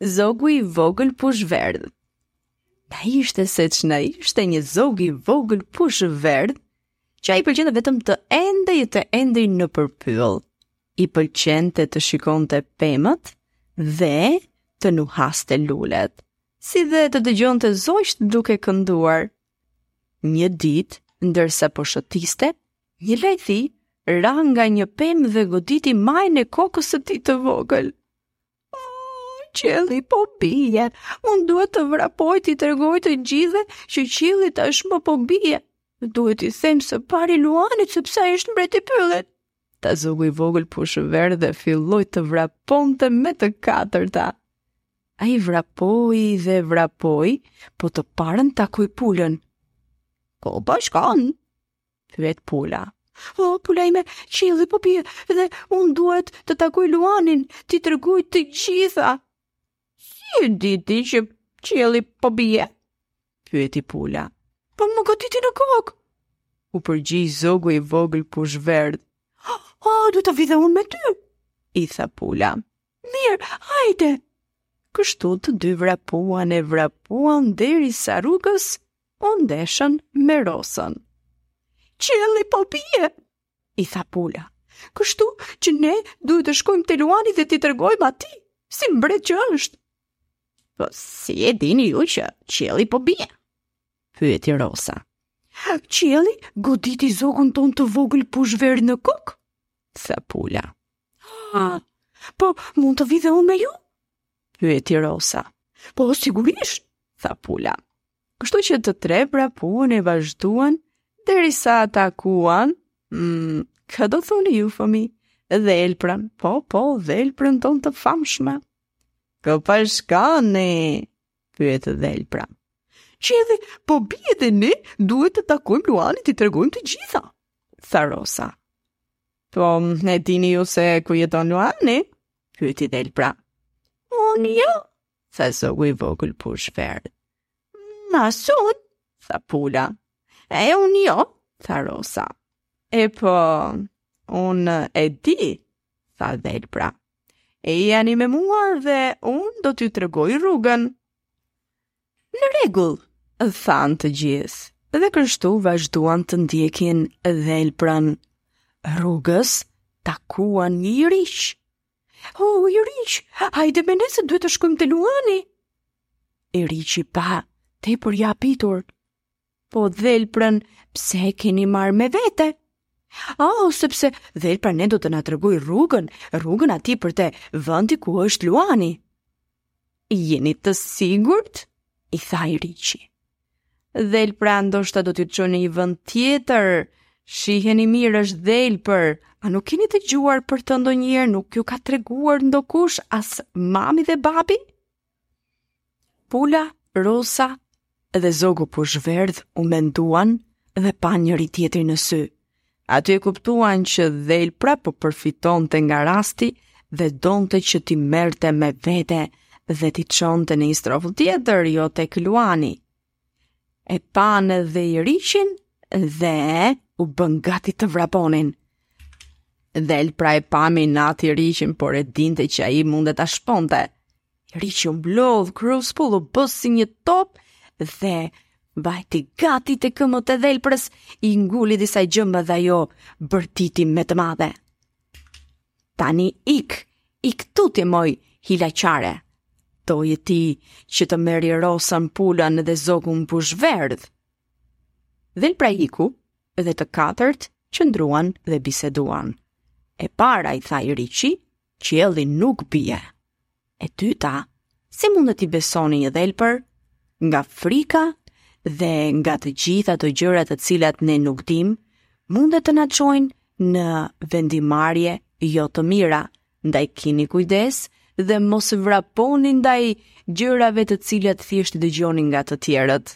zogu i vogël pushverdhë. Na ishte seç na ishte një zogu i vogël pushverdhë, që ai pëlqente vetëm të endej e të endej nëpër pyll. i pëlqente të shikonte pemët dhe të nuhaste lulet, si dhe të dëgjonte zogjt duke kënduar. Një ditë, ndërsa po shëtiste, një lajthi ra nga një pemë dhe goditi majën e kokës së tij të vogël. Po, qielli po bie, unë duhet të vrapoj t'i tregoj të gjithve që qielli tashmë po bie. Duhet t'i them së pari Luanit sepse ai është mbreti i pyllit. Tha zogu i vogël pushverdhë dhe filloi të vraponte me të katërta. Ai vrapoi dhe vrapoi, po të parën takoi pulën. Ku po shkon? Pyeti pula. O, pula ime, qielli po bie, dhe unë duhet të takoj luanin, t'i tregoj të gjitha. Si e di ti që qielli po bie? Pyeti pula. Po më goditi në kokë. U përgjigj zogu i vogël pushverdhë. O, dua të vij dhe unë me ty, i tha pula. Mirë, hajde! Kështu të dy vrapuan e vrapuan derisa rrugës U ndeshën me rosën. Qielli po bie, i tha pula. Kështu që ne duhet të shkojmë te Luani dhe t'i tregojmë atij si mbret që është. Po si e dini ju që qielli po bie? Pyeti Rosa. Qielli goditi zogun tonë të vogël pushverdhë në kokë, tha pula. A, po mund të vij dhe unë me ju? Pyeti Rosa. Po sigurisht, tha pula. Kështu që të tre vrapuan e vazhduan, derisa takuan, mm, kë do thoni ju fëmijë, dhelprën, po, po, dhelprën tonë të famshme. Ku po shkoni, pyeti dhelpra. Qielli po bie dhe ne, duhet të takojmë luanin t'i tregojmë të gjitha, tha Rosa. Po e dini ju se ku jeton luani, pyeti dhelpra. Unë jo, tha zogu i vogël pushverdhë. As unë, tha pula. E unë jo, tha rosa. E po, unë e di, tha dhelpra. Ejani me mua dhe unë do t'ju tregoj rrugën. Në rregull, thanë të gjithë, dhe kështu vazhduan të ndjekin dhelprën. Rrugës, takuan një iriq. O, oh, iriq, hajde me ne se duhet të shkojmë te luani. Iriqi pa, tepër i habitur. Po dhelprën, pse e keni marrë me vete? A, oh, sepse dhelpra ne do të na tregoj rrugën, rrugën aty për te vendi ku është luani. Jeni të sigurt? I tha iriqi. Dhelpra ndoshta do t'ju çojë në një vend tjetër. Shiheni mirë është dhelpër, a nuk keni dëgjuar për të ndonjëherë, nuk ju ka treguar ndokush as mami dhe babi? Pula, Rosa dhe Zogu Pushverdh u menduan dhe panë njëri-tjetrin në sy. Aty e kuptuan që dhelpra po përfitonte nga rasti dhe donte që t'i merrte me vete dhe t'i çonte në një strofull tjetër, jo tek luani. E panë dhe iriqin dhe u bënë gati të vraponin. Dhelpra e pa me inat iriqin, por e dinte që ai mund ta shponte. Iriqi u mblodh kruspull, u bë si një top dhe vajti gati te këmbët e dhelprës, i nguli disa gjemba dhe ajo bërtiti me të madhe. Tani ik, ik tutje moj, hileqare. Doje ti që të merrje rosën pulën dhe zogun pushverdh. Dhelpra iku dhe të katërt qëndruan dhe biseduan. E para i tha iriqi, Qielli nuk bie. E dyta, si mund t'i besoni një dhelpre? Nga frika dhe nga të gjitha ato gjëra të cilat ne nuk dimë, mundet të na çojnë në vendimmarrje jo të mira, ndaj kini kujdes dhe mos vraponi ndaj gjërave të cilat thjesht i dëgjoni nga të tjerët.